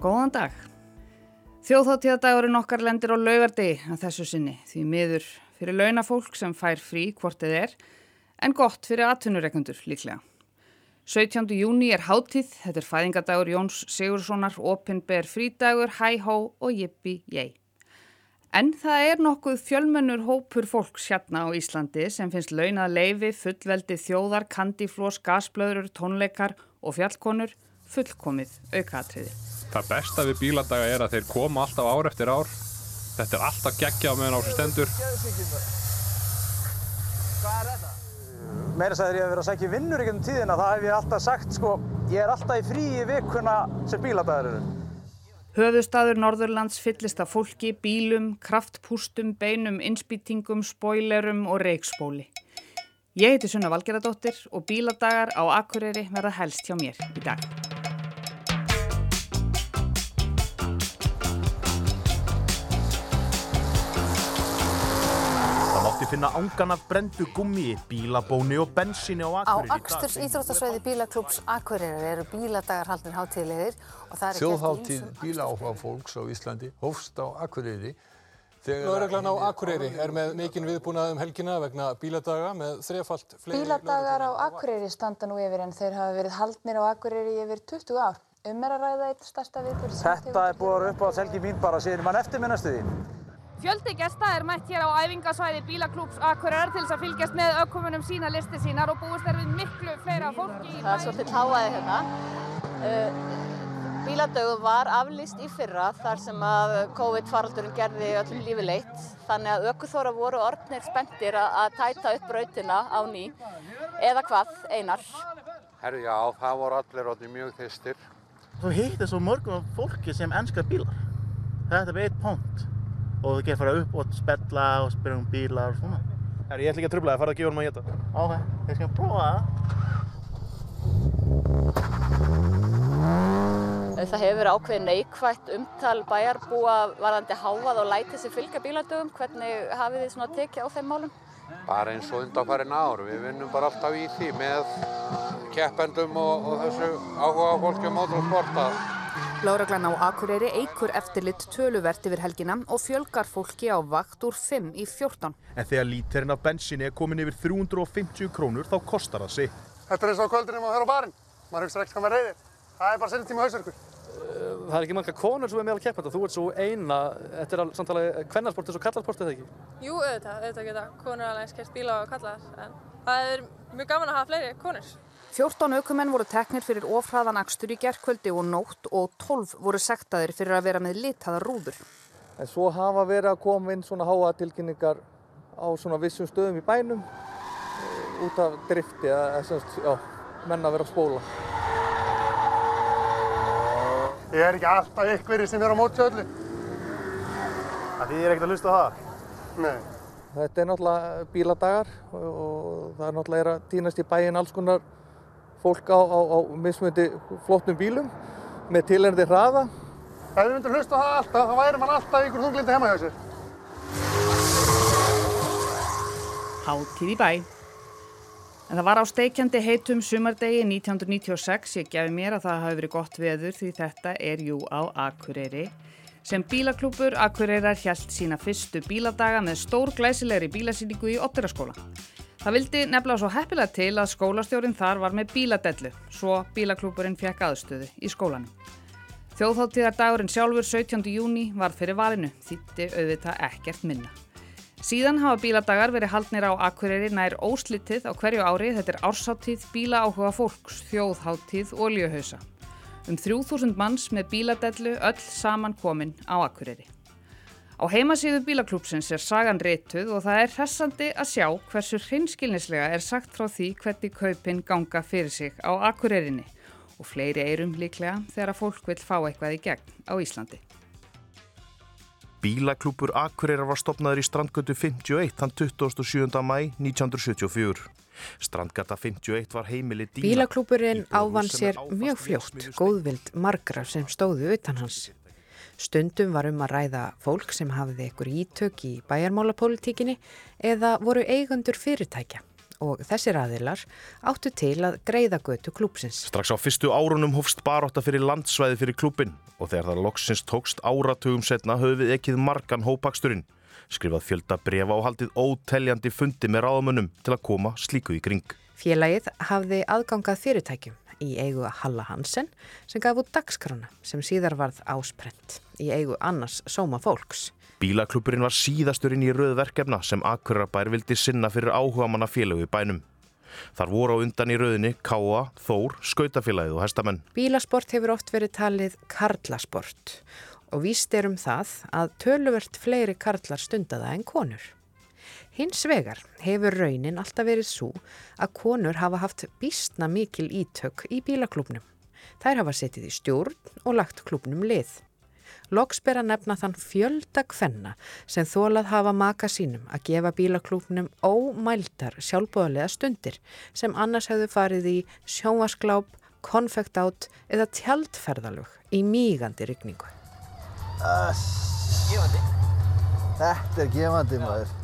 Góðan dag. Þjóðháttíðadagurinn okkar lendir á laugardegi að þessu sinni því miður fyrir launafólk sem fær frí hvort þið er en gott fyrir atvinnureikundur líklega. 17. júni er háttíð, þetta er fæðingadagur Jóns Sigurssonar, opinber frídagur, hæ-hó og jippi jæg. En það er nokkuð fjölmennur hópur fólks hérna á Íslandi sem finnst launað leifi, fullveldi þjóðar, kandiflós, gasblöður, tónleikar og fjallkonur fullkomið aukaðatriði. Það besta við bíladaga er að þeir koma alltaf ár eftir ár. Þetta er alltaf geggja meðan á þessu stendur. Hvað er þetta? Meira sagður ég að vera að sækja vinnur ykkur um tíðina, það hef ég alltaf sagt sko, ég er alltaf í frí í vikuna sem bíladagar eru. Höfustadur Norðurlands fyllist af fólki, bílum, kraftpústum, beinum, innspýtingum, spoilerum og reikspóli. Ég heiti Sunna Valgeradóttir og bíladagar á Akureyri verða helst hjá mér í dag. Mátti finna ángan af brendu gummi, bílabóni og bensíni á Á Akureyri í dag. Aksturs Íþróttasvæði bílaklúps Akureyrar eru bíladagar haldin hátíðlegir og það er Þjóðháttíð bílaáhuga fólks á Íslandi hófst á Akureyri þegar Lögreglan á Akureyri er með mikinn viðbúnað um helgina vegna bíladaga með þrefalt fleiri Bíladagar á Akureyri standa nú yfir en þeir hafa verið haldnir á Akureyri yfir 20 ár. Um er að ræða eitt stærsta viðbúr Þetta er búið að vera upp á selgi mín bara síðan mann eftir minnastu því. Fjöldi gesta er mætt hér á æfingasvæði bílaklúps Akureyrar til þess að fylgjast með ökumunum sína listi sínar og búist er við miklu fleira fólki í Það er svolítið háaði hérna. Uh, bíladögum var aflýst í fyrra þar sem að COVID-faraldurinn gerði öllum lífi leitt. Þannig að ökuþóra voru orðnir spenntir að, að tæta upp brautina á ný. Eða hvað, einar? Herru, já, það voru allir orðnir mjög þýstir. Þú hittir svo mörgum fólki sem ennskar bílar. Þetta er eitt pont. Og þú getur fara upp og spella og spyrja um bílar og svona. Herri, ég ætla ekki að trubla það, farið að gefa hann að geta. Ok, ég skal prófa það. Það hefur verið ákveðið neikvætt umtal bæjarbúa varðandi háað og lætið sem fylgja bíladögum. Hvernig hafið þið svona tekið á þeim málum? Bara eins og undanfærin ár. Við vinnum bara alltaf í því með keppendum og, og þessu áhuga fólki um mótorsporta. Láreglan á Akureyri eikur eftirlit töluvert yfir helgina og fjölgar fólki á vakt úr 5 í 14. En þegar líterinn af bensíni er komin yfir 350 krónur þá kostar það sig. Þetta er eins og kvöldinum að höra á barinn. Maður hugsa ekki hvað maður reyðir. Það er bara senntíma hausverkur. Það er ekki marga konur sem er meðal keppanda. Þú ert svo eina, þetta er samtalið kvennarsport eins og kallarsport eða ekki? Jú, auðvitað, auðvitað geta konur alveg eins kert bíla og kallar en það er mjög gaman að hafa fleiri konur. 14 aukumenn voru teknir fyrir ofhraðan akstur í gerkvöldi og nótt og 12 voru sektaðir fyrir að vera með litaða rúður. En svo hafa verið að koma inn svona háa tilkynningar á svona vissum stöðum í bænum eh, út af drifti, eða semst, já, menn að vera að spóla. Ég er ekki alltaf ykkur sem er á móti öllu. Það þýðir ekkert að hlusta á það? Nei. Þetta er náttúrulega bíladagar og, það er náttúrulega að týnast í bæinn alls konar fólk á, á, á mismundi flottum bílum með tilhendir hraða. Ef við myndum hlusta á það alltaf, þá væri mann alltaf ykkur þunglindi heima hjá sér. Hátíð í bæ. En það var á steikjandi heitum sumardegi 1996, ég gefi mér að það hafi verið gott veður því þetta er jú á Akureyri. Sem bílaklúpur Akureyrar hjælt sína fyrstu bíladaga með stór glæsilegri bílasýningu í Otteraskóla. Það vildi nefnilega svo heppilega til að skólastjórin þar var með bíladellu, svo bílaklúpurinn fekk aðstöðu í skólanum. Þjóðháttíðardagurinn sjálfur 17. júni var fyrir valinu, þýtti auðvitað ekkert minna. Síðan hafa bíladagar verið haldnir á Akureyri nær óslitið á hverju ári, þetta er ársáttíð bíla áhuga fólks, þjóðháttíð og oljuhausa. Um 3000 manns með bíladellu öll saman komin á Akureyri. Á heimasíðu bílaklúpsins er sagan rituð og það er hressandi að sjá hversu hreinskilnislega er sagt frá því hvernig kaupin ganga fyrir sig á Akureyrinni og fleiri eirum líklega þegar að fólk vil fá eitthvað í gegn á Íslandi. Bílaklúpur Akureyrar var stopnaður í Strandgötu 51 þann 27. mæ 1974. Strandgata 51 var heimili dýna. Bílaklúpurinn ávann sér mjög fljótt góðvild margra sem stóðu utan hans. Stundum var um að ræða fólk sem hafði ykkur ítök í bæjarmálapolítíkinni eða voru eigundur fyrirtækja og þessir aðilar áttu til að greiða götu klúpsins. Strax á fyrstu árunum hófst baróta fyrir landsvæði fyrir klúpin og þegar það loksins tókst áratugum setna höfum við ekkið margan hópaksturinn, skrifað fjölda brefa og haldið óteljandi fundi með ráðamönnum til að koma slíku í kring. Félagið hafði aðgangað fyrirtækjum í eigu Halla Hansen sem gaf út dagskrana sem síðar varð ásprent í eigu annars sóma fólks. Bílaklúpurinn var síðasturinn í rauðverkefna sem Akurabær vildi sinna fyrir áhuga manna félögu í bænum. Þar voru á undan í rauðinni Káa, Þór, Skautafélagið og Hestamenn. Bílasport hefur oft verið talið karlasport og víst er um það að töluvert fleiri karlar stundaða en konur. Hins vegar hefur raunin alltaf verið svo að konur hafa haft bísna mikil ítök í bílaklúpnum. Þær hafa setið í stjórn og lagt klúpnum lið. Loks ber að nefna þann fjölda kvenna sem þólað hafa maka sínum að gefa bílaklúpnum ómældar sjálfbóðlega stundir sem annars hefðu farið í sjónvaskláp, konfekt átt eða tjaldferðalug í mígandi rigningu. Uh, gefandi. Þetta er gefandi maður.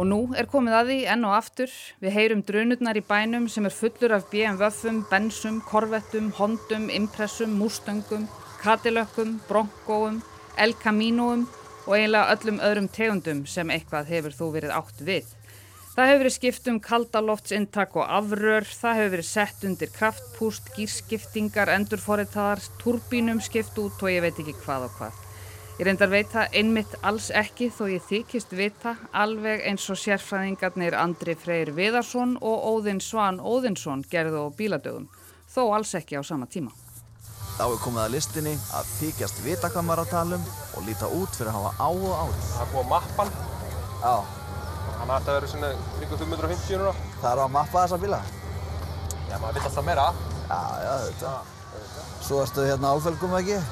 Og nú er komið að því enn og aftur. Við heyrum drunurnar í bænum sem er fullur af BMW-um, Bensum, Korvettum, Hondum, Impressum, Mustöngum, Katilökkum, Bronkóum, El Caminoum og eiginlega öllum öðrum tegundum sem eitthvað hefur þú verið átt við. Það hefur verið skipt um kaldaloftsinntak og afrör, það hefur verið sett undir kraftpúst, gírskiptingar, endurforitaðar, turbínum skipt út og ég veit ekki hvað og hvað. Ég reyndar veit það einmitt alls ekki þó ég þykist vita alveg eins og sérfræðingarnir Andri Freyr Viðarsson og Óðinn Svan Óðinsson gerðu á bíladögum, þó alls ekki á sama tíma. Þá er komið að listinni að þykjast vita hvað maður á talum og líta út fyrir að hafa á og árið. Það er búið að mappan. Já. Þannig að þetta verður svona kring 550 núna. Það er að mappa þessa bíla? Já, maður vill alltaf meira. Já, já, þetta. Svo erstu hérna álfelgum ekki?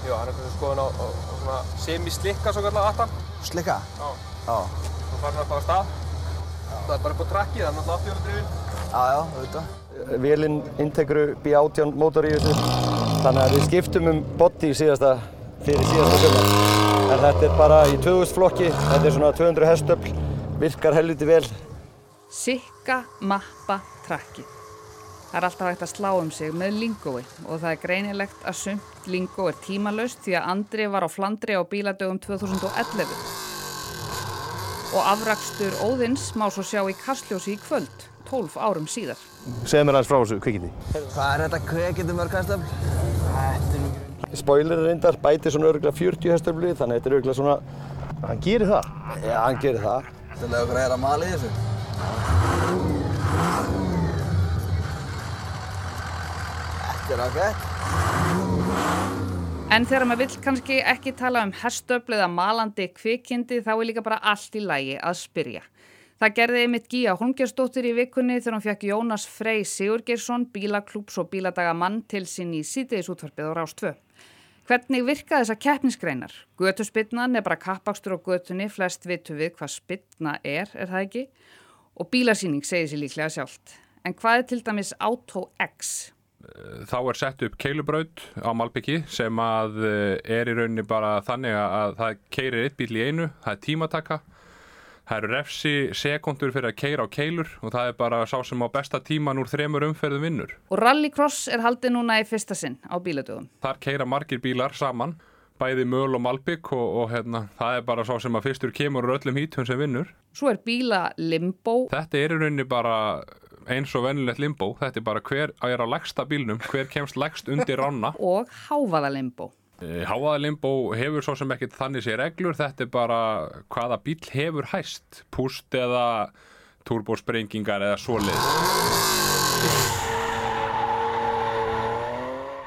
Já, hann er kannski skoðan á, á, á svona semi-slikka svo kallar aftan. Slikka? Já. Já. Svo farir hann bara á stað. Já. Það er bara upp á trakkið, það er náttúrulega afturjóðadrifin. Já, já, auðvitað. Vélinn integru B18 mótor í þessu. Þannig að við skiptum um body síðasta, fyrir síðasta sömur. En þetta er bara í 2000 flokki, þetta er svona 200 hestöfl, virkar helviti vel. Sikka mappa trakkið. Það er alltaf hægt að slá um sig með lingói og það er greinilegt að sumt lingó er tímalöst því að Andri var á Flandri á bíladögum 2011. Og afrakstur Óðins má svo sjá í Kastljósi í kvöld, 12 árum síðar. Segð mér aðeins frá þessu kvikindi. Hvað er þetta kvikindi mörg hestöfl? Spoiler er reyndar, bæti svona örgulega 40 hestöfli, þannig að þetta er örgulega svona... Hann gerir það? Já, hann gerir það. Þetta er okkur að heyra mali í þessu. Ágætt. En þegar maður vill kannski ekki tala um herstöfl eða malandi kvikindi þá er líka bara allt í lægi að spyrja. Það gerði einmitt Gíja Holmgjörnsdóttir í vikunni þegar hún fekk Jónas Frey Sigurgeirsson, bílaklúps og bíladagamann til sín í sítiðisútvarpið á Rás 2. Hvernig virka þessa keppnisgreinar? Götuspinnan er bara kappakstur á götunni, flest vitu við hvað spinna er, er það ekki? Og bílasýning segir sér líklega sjálft. En hvað er til dæmis Auto X? Þá er sett upp keilubraut á Malbyggi sem að er í rauninni bara þannig að það keirir eitt bíl í einu, það er tímataka. Það eru refsi sekundur fyrir að keira á keilur og það er bara sá sem á besta tíman úr þremur umferðum vinnur. Og Rallycross er haldið núna í fyrsta sinn á bíladögum. Þar keira margir bílar saman, bæði möl og malbygg og, og hérna, það er bara sá sem að fyrstur kemur öllum hítum sem vinnur. Svo er bíla limbo. Þetta er í rauninni bara eins og venilegt limbo. Þetta er bara hver að er á legsta bílnum, hver kemst legst undir rána. og hávaða limbo. Háaðalimbó hefur svo sem ekkert þannig sé reglur, þetta er bara hvaða bíl hefur hæst, púst eða turbosprengingar eða svoleið.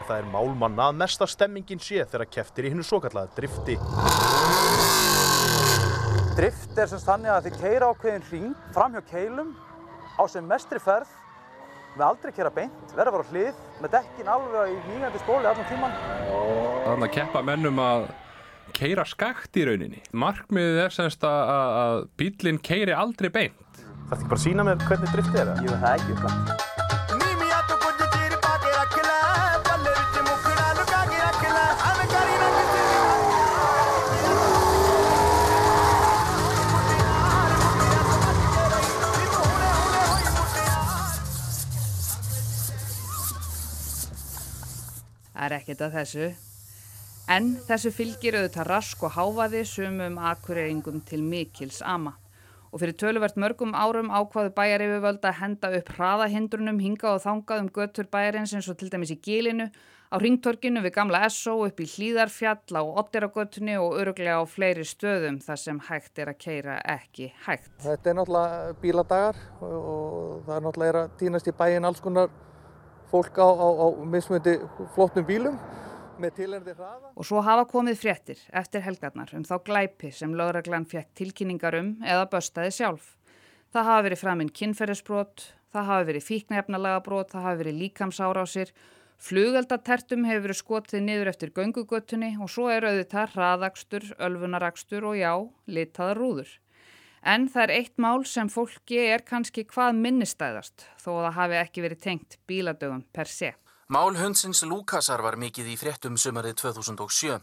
Það er málmanna að mesta stemmingin sé þegar keftir í hennu svo kallaða drifti. Drift er semst þannig að þið keira ákveðin hring fram hjá keilum á sem mestri ferð með aldrei kera beint, verða að vera á hlið með dekkin alveg í mýgandi spóli allan tíman. Þannig að keppa mennum að keira skakt í rauninni. Markmiðið er semst að, að bílinn keiri aldrei beint. Það er ekki bara að sína mér hvernig driftið er það? Jú, það er ekki Það er ekkert að þessu. En þessu fylgir auðvitað rask og háfaði sumum akureyringum til mikils ama. Og fyrir töluvert mörgum árum ákvaðu bæjarifuvöld að henda upp hraðahindrunum hinga og þangað um göttur bæjarins eins og til dæmis í gílinu, á ringtorkinu við gamla SO upp í hlýðarfjall á Otteragötunni og öruglega á fleiri stöðum þar sem hægt er að keira ekki hægt. Þetta er náttúrulega bíladagar og það er náttúrulega að týnast í bæin alls konar fólk á, á, á mismöndi flottum bílum með tilendir hraða. Og svo hafa komið fréttir eftir helgarnar um þá glæpi sem lögreglan fekk tilkynningar um eða böstaði sjálf. Það hafa verið framinn kynferðisbrot, það hafa verið fíknefnalagabrót, það hafa verið líkamsárásir, flugeldatertum hefur verið skotið niður eftir göngugötunni og svo er auðvitað hraðakstur, ölfunarakstur og já, litaða rúður. En það er eitt mál sem fólki er kannski hvað minnistæðast þó að það hafi ekki verið tengt bíladögum per sé. Mál hundsins Lúkasar var mikið í fréttum sumarið 2007.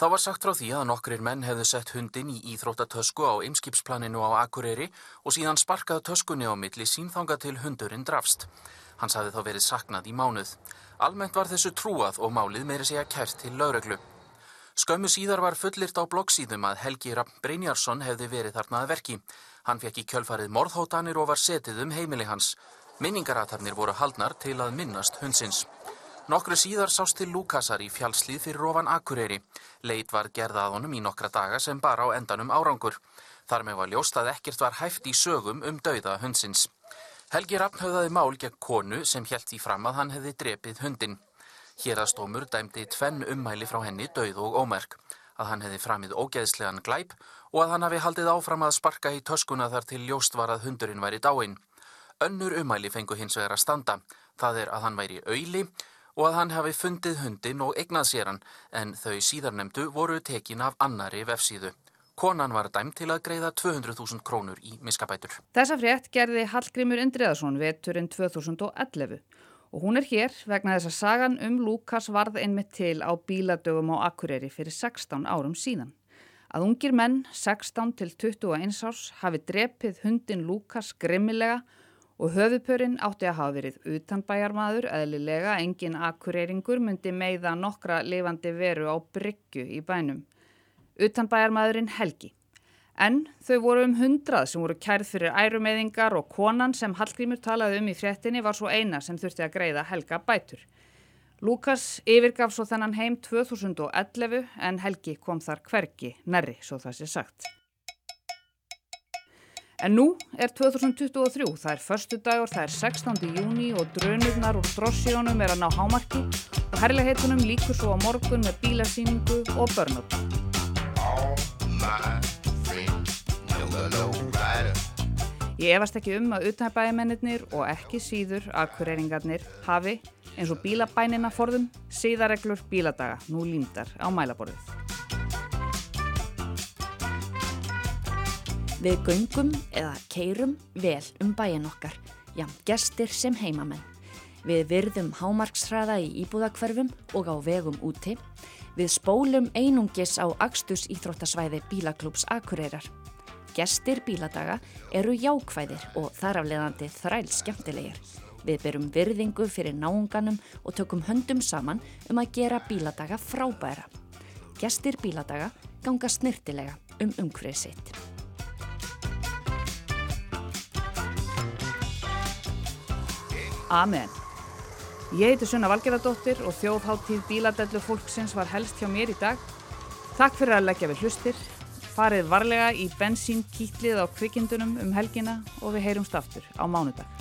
Þá var sagt frá því að nokkrir menn hefðu sett hundin í íþróttatösku á ymskipsplaninu á Akureyri og síðan sparkað töskunni á milli sínþanga til hundurinn drafst. Hans hafi þá verið saknað í mánuð. Almennt var þessu trúað og málið meiri segja kært til lögreglu. Skömmu síðar var fullirt á bloggsíðum að Helgi Rapp Brynjarsson hefði verið þarna að verki. Hann fekk í kjölfarið morðhóttanir og var setið um heimili hans. Minningaratarnir voru haldnar til að minnast hundsins. Nokkru síðar sást til Lúkasar í fjálslið fyrir ofan Akureyri. Leit var gerða að honum í nokkra daga sem bara á endanum árangur. Þar með var ljóst að ekkert var hæft í sögum um dauða hundsins. Helgi Rapp höfðaði mál gegn konu sem helt í fram að hann hefði drepið hundin. Hérastómur dæmdi tvenn ummæli frá henni dauð og ómerk. Að hann hefði framið ógeðslegan glæp og að hann hafi haldið áfram að sparka í töskuna þar til ljóst var að hundurinn væri dáin. Önnur ummæli fengu hins vegar að standa. Það er að hann væri auðli og að hann hafi fundið hundin og eignað sér hann en þau síðarnemdu voru tekin af annari vefsíðu. Konan var dæmt til að greiða 200.000 krónur í miskabætur. Þessa frétt gerði Hallgrímur Indriðarsson veturinn 2011 og hún er hér vegna þess að sagan um Lukas varð einmitt til á bíladögum á Akureyri fyrir 16 árum síðan. Að ungir menn, 16 til 21 árs, hafi drepið hundin Lukas grimmilega og höfupörinn átti að hafa verið utanbæjarmaður, eðlilega engin akureyringur myndi meiða nokkra lifandi veru á bryggju í bænum. Utanbæjarmaðurinn Helgi. En þau voru um hundrað sem voru kærð fyrir ærumeðingar og konan sem Hallgrímur talaði um í fréttinni var svo eina sem þurfti að greiða Helga bætur. Lukas yfirgaf svo þennan heim 2011 en Helgi kom þar hvergi nærri, svo það sé sagt. En nú er 2023, það er förstu dagur, það er 16. júni og drönurnar og drossjónum er að ná hámarki og herrleiheitunum líkur svo á morgun með bílasýningu og börnum. Ég efast ekki um að utanbæðimennir og ekki síður aðkureyringarnir hafi, eins og bílabænina forðum, síðareglur bíladaga nú líndar á mælaborðið. Við göngum eða keirum vel um bæin okkar, jafn gestir sem heimamenn. Við virðum hámarksræða í íbúðakverfum og á vegum úti. Við spólum einungis á Axtus Íþróttasvæði Bílaklúps Akureyrar. Gestir bíladaga eru jákvæðir og þarafleðandi þræl skemmtilegir. Við berum virðingu fyrir náunganum og tökum höndum saman um að gera bíladaga frábæra. Gestir bíladaga ganga snirtilega um umhverfið sitt. Amen. Ég heiti Sunna Valgerðardóttir og þjóðháttíð bíladellu fólksins var helst hjá mér í dag. Takk fyrir að leggja við hlustir. Farið varlega í bensínkýtlið á kvikindunum um helgina og við heyrumst aftur á mánudag.